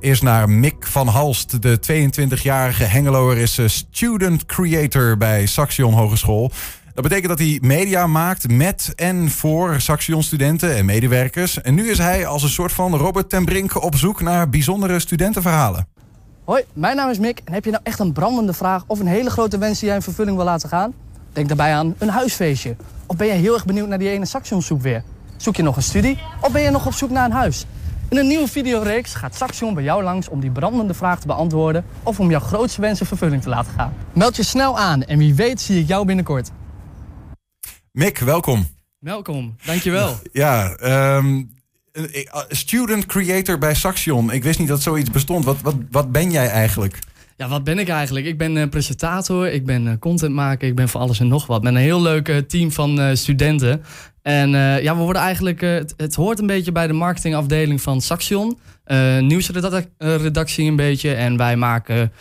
Eerst naar Mick van Halst. De 22-jarige Hengeloer is eh, student creator bij Saxion Hogeschool. Dat betekent dat hij media maakt met en voor Saxion studenten en medewerkers. En nu is hij als een soort van Robert ten Brink op zoek naar bijzondere studentenverhalen. Hoi, mijn naam is Mick en heb je nou echt een brandende vraag of een hele grote wens die jij in vervulling wil laten gaan? Denk daarbij aan een huisfeestje. Of ben je heel erg benieuwd naar die ene Saxion soep weer? Zoek je nog een studie of ben je nog op zoek naar een huis? In een nieuwe videoreeks gaat Saxion bij jou langs om die brandende vraag te beantwoorden of om jouw grootste wensen in vervulling te laten gaan. Meld je snel aan en wie weet zie ik jou binnenkort. Mick, welkom. Welkom, dankjewel. Ja, ehm, student creator bij Saxion. Ik wist niet dat zoiets bestond. Wat, wat, wat ben jij eigenlijk? Ja, wat ben ik eigenlijk? Ik ben uh, presentator, ik ben uh, contentmaker, ik ben voor alles en nog wat. Met een heel leuk uh, team van studenten. En ja, we worden eigenlijk, het, het, hoort een beetje bij de marketingafdeling van Saxion. nieuwsredactie een beetje. En wij maken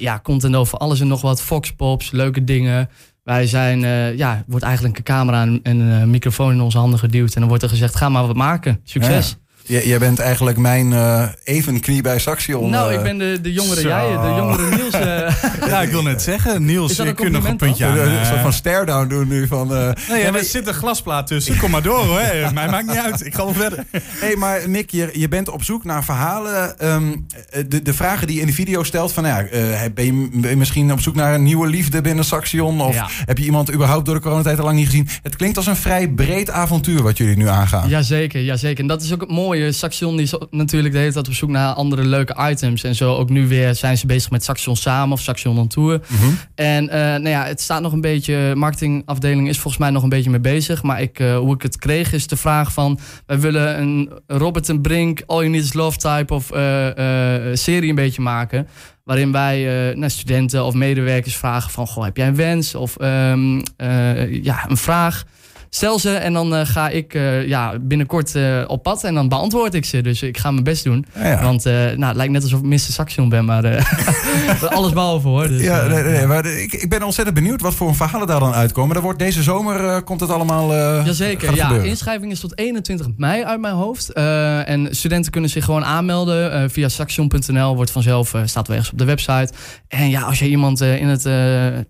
ja, content over alles en nog wat. Foxpops, leuke dingen. Wij zijn, ja, wordt eigenlijk een camera en een microfoon in onze handen geduwd. En dan wordt er gezegd, ga maar wat maken. Succes. Jij bent eigenlijk mijn uh, evenknie bij Saxion. Nou, ik ben de, de jongere Zo. jij, de jongere Niels. Uh. ja, ik wil net zeggen. Niels, je kunt nog een puntje aan. Een soort van stare-down doen nu. Van, uh, nee, ja, er zit een glasplaat tussen. Kom maar door hoor. Mij maakt niet uit. Ik ga wel verder. Hé, hey, maar Mick, je, je bent op zoek naar verhalen. Um, de, de vragen die je in de video stelt. Van, ja, ben, je, ben je misschien op zoek naar een nieuwe liefde binnen Saxion? Of ja. heb je iemand überhaupt door de coronatijd al lang niet gezien? Het klinkt als een vrij breed avontuur wat jullie nu aangaan. Jazeker, jazeker. En dat is ook het mooie. Saxion die natuurlijk de hele tijd op zoek naar andere leuke items. En zo ook nu weer zijn ze bezig met Saxion Samen of Saxion on Tour. Mm -hmm. En uh, nou ja, het staat nog een beetje, marketingafdeling is volgens mij nog een beetje mee bezig. Maar ik, uh, hoe ik het kreeg is de vraag van, wij willen een Robert en Brink, All You Need Is Love type of uh, serie een beetje maken. Waarin wij naar studenten of medewerkers vragen van, goh, heb jij een wens of um, ja, een vraag? Stel ze en dan uh, ga ik uh, ja, binnenkort uh, op pad en dan beantwoord ik ze. Dus ik ga mijn best doen. Ja, ja. Want nou, het lijkt net alsof ik Mr. Saxion ben, maar alles behalve hoor. Dus, ja, nee, nee, maar ik, ik ben ontzettend benieuwd wat voor verhalen daar dan uitkomen. Er wordt deze zomer komt het allemaal. Jazeker, ja. Inschrijving is tot 21 mei uit mijn hoofd. en studenten kunnen zich gewoon aanmelden via saxion.nl. Wordt vanzelf, staat wel ergens op de website. En ja, als je iemand in het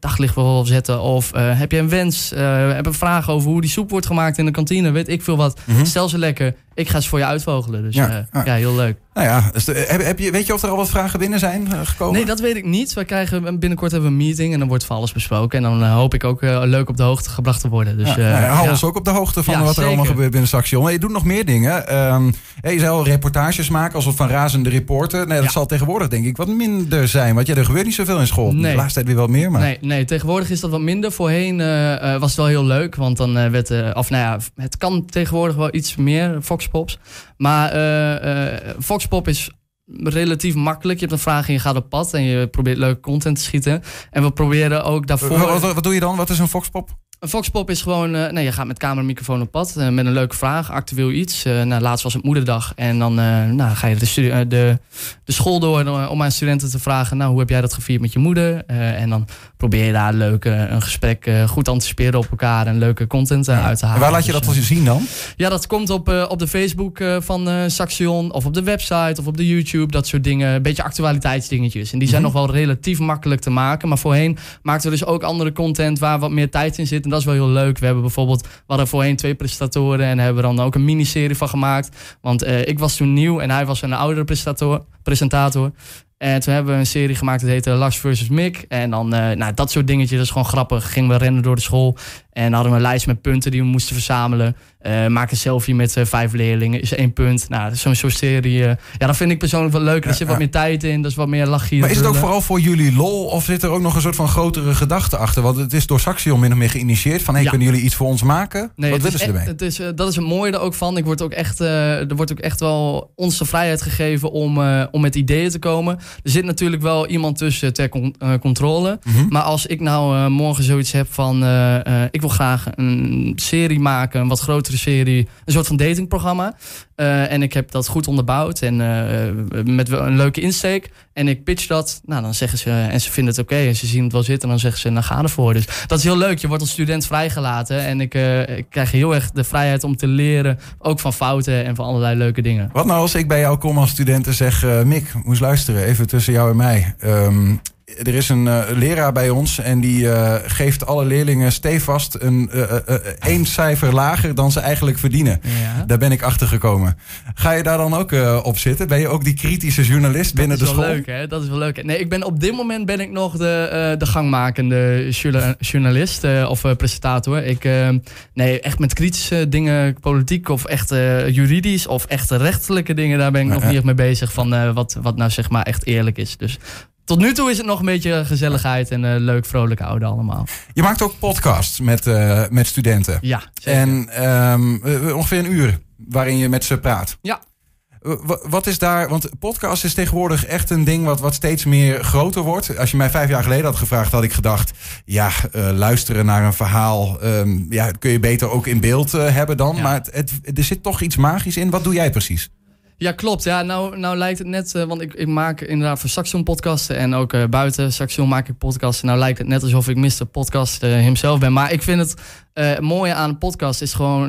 daglicht wil zetten of heb je een wens, heb een vraag over hoe die soep wordt gemaakt in de kantine, weet ik veel wat. Mhm. Stel ze lekker. Ik ga ze voor je uitvogelen. Dus Ja, ja, ja. ja heel leuk. Nou ja, dus de- heb, heb je, weet je of er al wat vragen binnen zijn eh, gekomen? Nee, dat weet ik niet. We krijgen binnenkort hebben we een meeting en dan wordt van alles besproken. En dan eh, hoop ik ook eh, leuk op de hoogte gebracht te worden. Dus, ja, eh, nou ja, hou ja. ons ook op de hoogte van wat er zeker. allemaal gebeurt binnen Saxion. Maar je doet nog meer dingen. Ehm, je zou reportages maken als een van razende reporter. Nee, dat zal tegenwoordig denk ik wat minder zijn. Want ja, er gebeurt niet zoveel in school. Nee. De laatste tijd weer wat meer. Maar... Nee, nee, tegenwoordig is dat wat minder. Voorheen eh, eh, was het wel heel leuk, want dan eh, werd... eh, of nou ja, het kan tegenwoordig wel iets meer, Foxpops. Maar eh, eh, Foxpop is relatief makkelijk. Je hebt een vraag en je gaat op pad en je probeert leuke content te schieten. En we proberen ook daarvoor... Wat, wat doe je dan? Wat is een foxpop? Een Foxpop is gewoon, eh, nee, je gaat met camera en microfoon op pad eh, met een leuke vraag, actueel iets. Eh, nou, laatst was het moederdag en dan nou, ga je de, de, de school door om aan studenten te vragen, nou, hoe heb jij dat gevierd met je moeder? En dan probeer je daar leuk een gesprek goed anticiperen op elkaar en leuke content uit te En halen. waar laat je Dus, dat eh, wel zien dan? ja, dat komt op, op de Facebook van Saxion of op de website of op de YouTube. Dat soort dingen. Een beetje actualiteitsdingetjes. En die zijn Mhm. nog wel relatief makkelijk te maken. Maar voorheen maakten we dus ook andere content waar wat meer tijd in zit. En dat is wel heel leuk. We hebben bijvoorbeeld, we hadden voorheen twee presentatoren en hebben we dan ook een miniserie van gemaakt. Want eh, ik was toen nieuw en hij was een oudere presentator. presentator. En toen hebben we een serie gemaakt, dat heette Lars versus Mick. En dan, eh, nou, dat soort dingetjes, dat is gewoon grappig. Gingen we rennen door de school en hadden we een lijst met punten die we moesten verzamelen. Eh, maak een selfie met eh, vijf leerlingen, is één punt. Nou, zo'n soort serie, eh, ja, dat vind ik persoonlijk wel leuk. Er zit wat meer tijd in, dat is wat meer lachje. Maar is het ook vooral voor jullie lol? Of zit er ook nog een soort van grotere gedachte achter? Want het is door Saxion min of meer geïnitieerd. Van, hey, Ja. kunnen jullie iets voor ons maken? Nee, wat willen ze ermee? Het is, dat is het mooie er ook van. Ik word ook echt, er wordt ook echt wel ons de vrijheid gegeven om, om met ideeën te komen. Er zit natuurlijk wel iemand tussen ter con- controle. Mhm. Maar als ik nou morgen zoiets heb van... ik graag een serie maken, een wat grotere serie. Een soort van datingprogramma. Eh, en ik heb dat goed onderbouwd en eh, met een leuke insteek. En ik pitch dat. Nou, dan zeggen ze, en ze vinden het oké. en ze zien het wel zitten. En dan zeggen ze, nou ga ervoor. Dus dat is heel leuk. Je wordt als student vrijgelaten. En ik, uh, ik krijg heel erg de vrijheid om te leren. Ook van fouten en van allerlei leuke dingen. Wat nou als ik bij jou kom als student en zeg... Uh, Mick, moest luisteren, even tussen jou en mij. Um, er is een uh, leraar bij ons en die uh, geeft alle leerlingen stevast een uh, één cijfer lager dan ze eigenlijk verdienen. Ja. Daar ben ik achter gekomen. Ga je daar dan ook op zitten? Ben je ook die kritische journalist binnen de school? Dat is wel leuk, hè? Dat is wel leuk. Nee, ik ben op dit moment ben ik nog de, de gangmakende journalist of presentator. Ik, nee, echt met kritische dingen, politiek of echt juridisch of echt rechtelijke dingen, daar ben ik nog niet echt mee bezig van wat, wat nou zeg maar echt eerlijk is. Dus tot nu toe is het nog een beetje gezelligheid en uh, leuk, vrolijk oude allemaal. Je maakt ook podcasts met, uh, met studenten. Ja, zeker. En um, ongeveer een uur waarin je met ze praat. Ja. Wat is daar, want podcast is tegenwoordig echt een ding wat, wat steeds meer groter wordt. Als je mij vijf jaar geleden had gevraagd, had ik gedacht: ja, uh, luisteren naar een verhaal, um, ja, kun je beter ook in beeld hebben dan. Ja. Maar het, het, er zit toch iets magisch in. Wat doe jij precies? Ja, klopt. Ja, nou, nou lijkt het net, uh, want ik, ik maak inderdaad voor Saxion podcasten en ook uh, buiten Saxion maak ik podcasten. Nou lijkt het net alsof ik Mr. Podcast hemzelf ben. Maar ik vind het mooie aan een podcast is gewoon,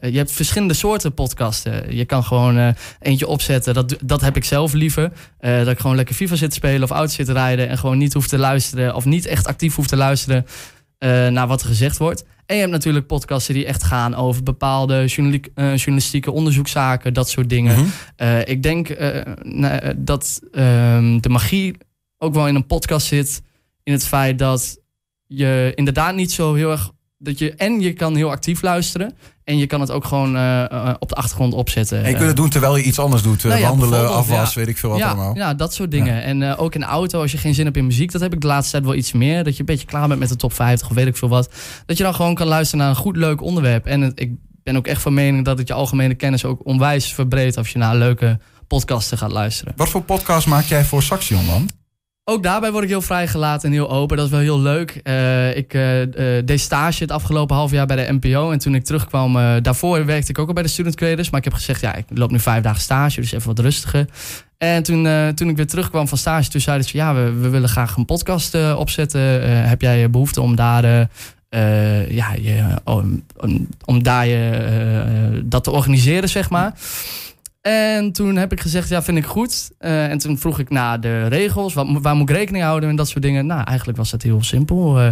je hebt verschillende soorten podcasten. Je kan gewoon eentje opzetten, dat, dat heb ik zelf liever. dat ik gewoon lekker FIFA zit te spelen of auto zit te rijden en gewoon niet hoef te luisteren of niet echt actief hoef te luisteren naar wat er gezegd wordt. En je hebt natuurlijk podcasten die echt gaan over bepaalde uh, journalistieke onderzoekszaken, dat soort dingen. Mm -hmm. uh, ik denk uh, dat ehm, de magie ook wel in een podcast zit. In het feit dat je inderdaad niet zo heel erg. Dat je, en je kan heel actief luisteren. En je kan het ook gewoon uh, op de achtergrond opzetten. En je kunt het doen terwijl je iets anders doet. Nou ja, wandelen, afwas, ja. weet ik veel wat ja, allemaal. Ja, dat soort dingen. Ja. En uh, ook in de auto, als je geen zin hebt in muziek. Dat heb ik de laatste tijd wel iets meer. Dat je een beetje klaar bent met de top 50 of weet ik veel wat. Dat je dan gewoon kan luisteren naar een goed, leuk onderwerp. En het, ik ben ook echt van mening dat het je algemene kennis ook onwijs verbreedt. Als je naar leuke podcasten gaat luisteren. Wat voor podcast maak jij voor Saxion dan? Ook daarbij word ik heel vrijgelaten en heel open. Dat is wel heel leuk. Uh, ik uh, uh, deed stage het afgelopen half jaar bij de NPO. En toen ik terugkwam, daarvoor werkte ik ook al bij de Student Creators. Maar ik heb gezegd, ja, ik loop nu vijf dagen stage, dus even wat rustiger. En toen, toen ik weer terugkwam van stage, toen zeiden ze, ja, we, we willen graag een podcast opzetten. heb jij behoefte om daar... ja, je, om, om daar je, dat te organiseren, zeg maar. En toen heb ik gezegd, ja, vind ik goed. Uh, en toen vroeg ik naar de regels, wat, waar moet ik rekening houden en dat soort dingen. Nou, eigenlijk was dat heel simpel. Uh,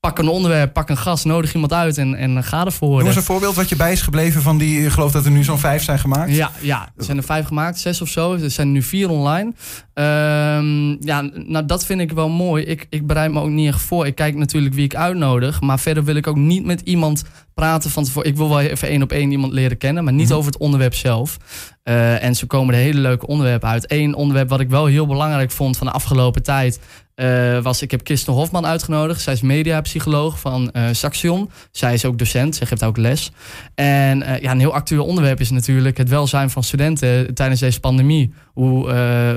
pak een onderwerp, pak een gast, nodig iemand uit en, en ga ervoor. Noem eens een voorbeeld wat je bij is gebleven van die, ik geloof dat er nu zo'n vijf zijn gemaakt. Ja, ja, er zijn er vijf gemaakt, zes of zo. Er zijn nu vier online. Um, ja, nou dat vind ik wel mooi. Ik, ik bereid me ook niet echt voor. Ik kijk natuurlijk wie ik uitnodig. Maar verder wil ik ook niet met iemand praten van tevoren. Ik wil wel even één op één iemand leren kennen, maar niet mm -hmm. over het onderwerp zelf. Uh, en zo komen er hele leuke onderwerpen uit. Eén onderwerp wat ik wel heel belangrijk vond van de afgelopen tijd. Uh, was, ik heb Kirsten Hofman uitgenodigd. Zij is mediapsycholoog van uh, Saxion. Zij is ook docent, zij geeft ook les. En uh, ja, een heel actueel onderwerp is natuurlijk het welzijn van studenten tijdens deze pandemie. Hoe,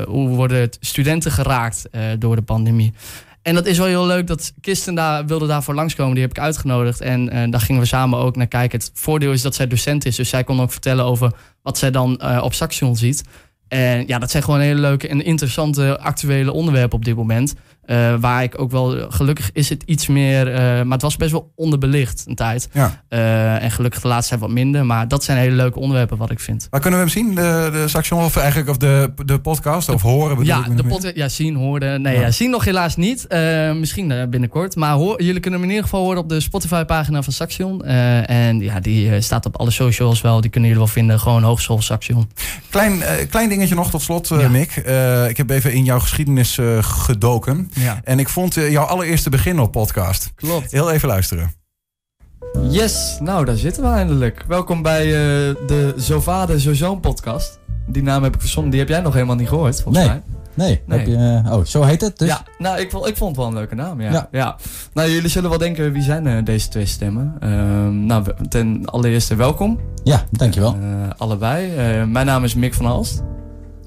hoe worden studenten geraakt door de pandemie? En dat is wel heel leuk dat Kirsten daar wilde daarvoor langskomen. Die heb ik uitgenodigd. En daar gingen we samen ook naar kijken. Het voordeel is dat zij docent is. Dus zij kon ook vertellen over wat zij dan op Saxion ziet. En ja, dat zijn gewoon hele leuke en interessante actuele onderwerpen op dit moment. Uh, waar ik ook wel, gelukkig is het iets meer, uh, maar het was best wel onderbelicht een tijd. Ja. Uh, en gelukkig de laatste tijd wat minder. Maar dat zijn hele leuke onderwerpen wat ik vind. Waar kunnen we hem zien? De, de Saxion of eigenlijk of de, de podcast of horen? Bedoel ja, de podcast, ja, zien, horen. Nee, ja. Ja, zien nog helaas niet. misschien binnenkort. Maar hoor, jullie kunnen hem in ieder geval horen op de Spotify pagina van Saxion. en ja, die staat op alle socials wel. Die kunnen jullie wel vinden. Gewoon Hogeschool Saxion. Klein, klein dingetje nog tot slot, ja. Mick. ik heb even in jouw geschiedenis gedoken. Ja. En ik vond uh, jouw allereerste begin op podcast. Klopt. Heel even luisteren. Yes, nou daar zitten we eindelijk. Welkom bij uh, de Zo Vader Zo Zoon podcast. Die naam heb ik verzonnen, die heb jij nog helemaal niet gehoord volgens nee. mij. Nee, nee. Heb je, uh, oh, zo heet het dus? Ja, nou ik vond, ik vond het wel een leuke naam, ja. ja. ja. Nou, jullie zullen wel denken, wie zijn uh, deze twee stemmen? Uh, nou, ten allereerste welkom. Ja, dankjewel. allebei. mijn naam is Mick van Alst.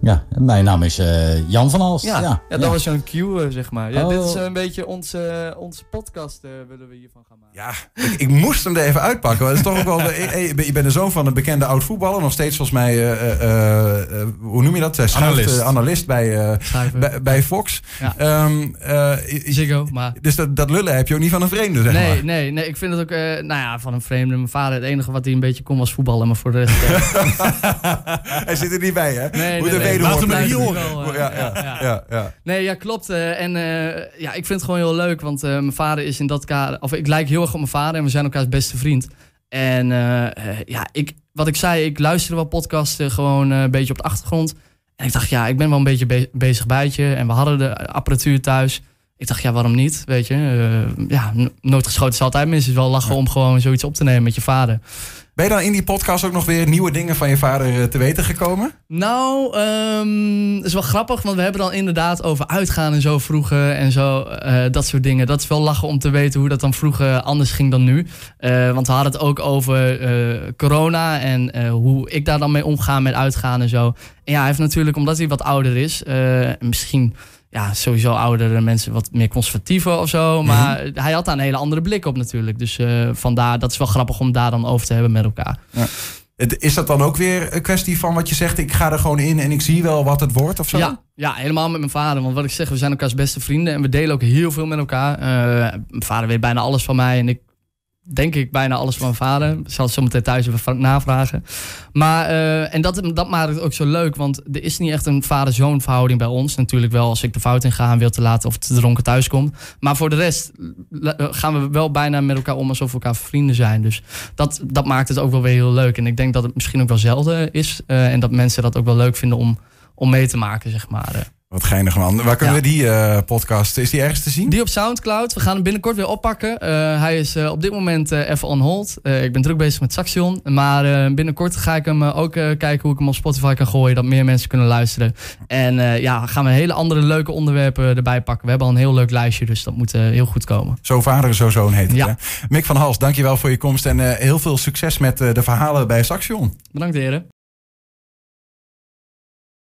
Ja, mijn naam is uh, Jan van Alst. Ja, ja, ja, dat was zo'n cue, zeg maar. Ja, Oh. Dit is een beetje onze, onze podcast, eh, willen we hiervan gaan maken. Ja, ik, ik moest hem er even uitpakken. want Het is toch ook wel. de- eh, je bent- de zoon van een bekende oud voetballer. Nog steeds volgens mij. eh, eh, eh, hoe noem je dat? Eh, schuift, Analist. eh, analist bij, eh, bij, bij Fox. Ja. Ehm, eh, is- Ziggo, maar... dus dat, dat lullen heb je ook niet van een vreemde, zeg Nee, maar. nee, nee, ik vind het ook, eh, nou ja, van een vreemde. Mijn vader, het enige wat hij een beetje kon was voetballen, maar voor de rest... eh, Hij zit er niet bij, hè? nee, nee, Laten we hem horen. Eh, Ja, ja, ja. Nee, ja, klopt. eh, en eh, ja, ik vind het gewoon heel leuk, want eh, mijn vader is in dat kader... Of ik lijk heel erg op mijn vader en we zijn elkaars beste vriend. En ja, ik, wat ik zei, ik luisterde wel podcasten gewoon een beetje op de achtergrond. En ik dacht, ja, ik ben wel een beetje be- bezig bijtje. En we hadden de apparatuur thuis. Ik dacht, ja, waarom niet? Weet je, Eh, ja, nooit geschoten is altijd mis. Het is wel lachen om gewoon zoiets op te nemen met je vader. Ben je dan in die podcast ook nog weer nieuwe dingen van je vader eh, te weten gekomen? Nou, het is wel grappig, want we hebben dan inderdaad over uitgaan en zo vroeger en zo, eh, dat soort dingen. Dat is wel lachen om te weten hoe dat dan vroeger anders ging dan nu. Eh, want we hadden het ook over corona en hoe ik daar dan mee omga met uitgaan en zo. En ja, hij heeft natuurlijk, omdat hij wat ouder is, misschien ja, sowieso oudere mensen wat meer conservatiever of zo. Maar hij had daar een hele andere blik op natuurlijk. Dus eh, vandaar, dat is wel grappig om daar dan over te hebben met elkaar. Het- Is dat dan ook weer een kwestie van wat je zegt? Ik ga er gewoon in en ik zie wel wat het wordt of zo? Ja, ja, helemaal met mijn vader. Want wat ik zeg, we zijn elkaars beste vrienden en we delen ook heel veel met elkaar. Eh, mijn vader weet bijna alles van mij en ik denk ik bijna alles van mijn vader. Ik zal het zo meteen thuis even navragen. Maar, eh, en dat, dat maakt het ook zo leuk, want er is niet echt een vader-zoon verhouding bij ons. Natuurlijk wel als ik de fout in ga en wil te laten of te dronken thuis komt. Maar voor de rest eh, gaan we wel bijna met elkaar om alsof we elkaar vrienden zijn. Dus dat, dat maakt het ook wel weer heel leuk. En ik denk dat het misschien ook wel zelden is. eh, en dat mensen dat ook wel leuk vinden om, om mee te maken, zeg maar. Wat geinig man. Waar kunnen Ja. we die eh, podcast, is die ergens te zien? Die op Soundcloud. We gaan hem binnenkort weer oppakken. Eh, hij is eh, op dit moment even on hold. Ik ben druk bezig met Saxion. Maar binnenkort ga ik hem ook kijken hoe ik hem op Spotify kan gooien. Dat meer mensen kunnen luisteren. En ja, gaan we hele andere leuke onderwerpen erbij pakken. We hebben al een heel leuk lijstje. Dus dat moet heel goed komen. Zo vader, zo zoon heet het. Ja. Hè? Mick van Hals, dankjewel voor je komst en heel veel succes met de verhalen bij Saxion. Bedankt heren.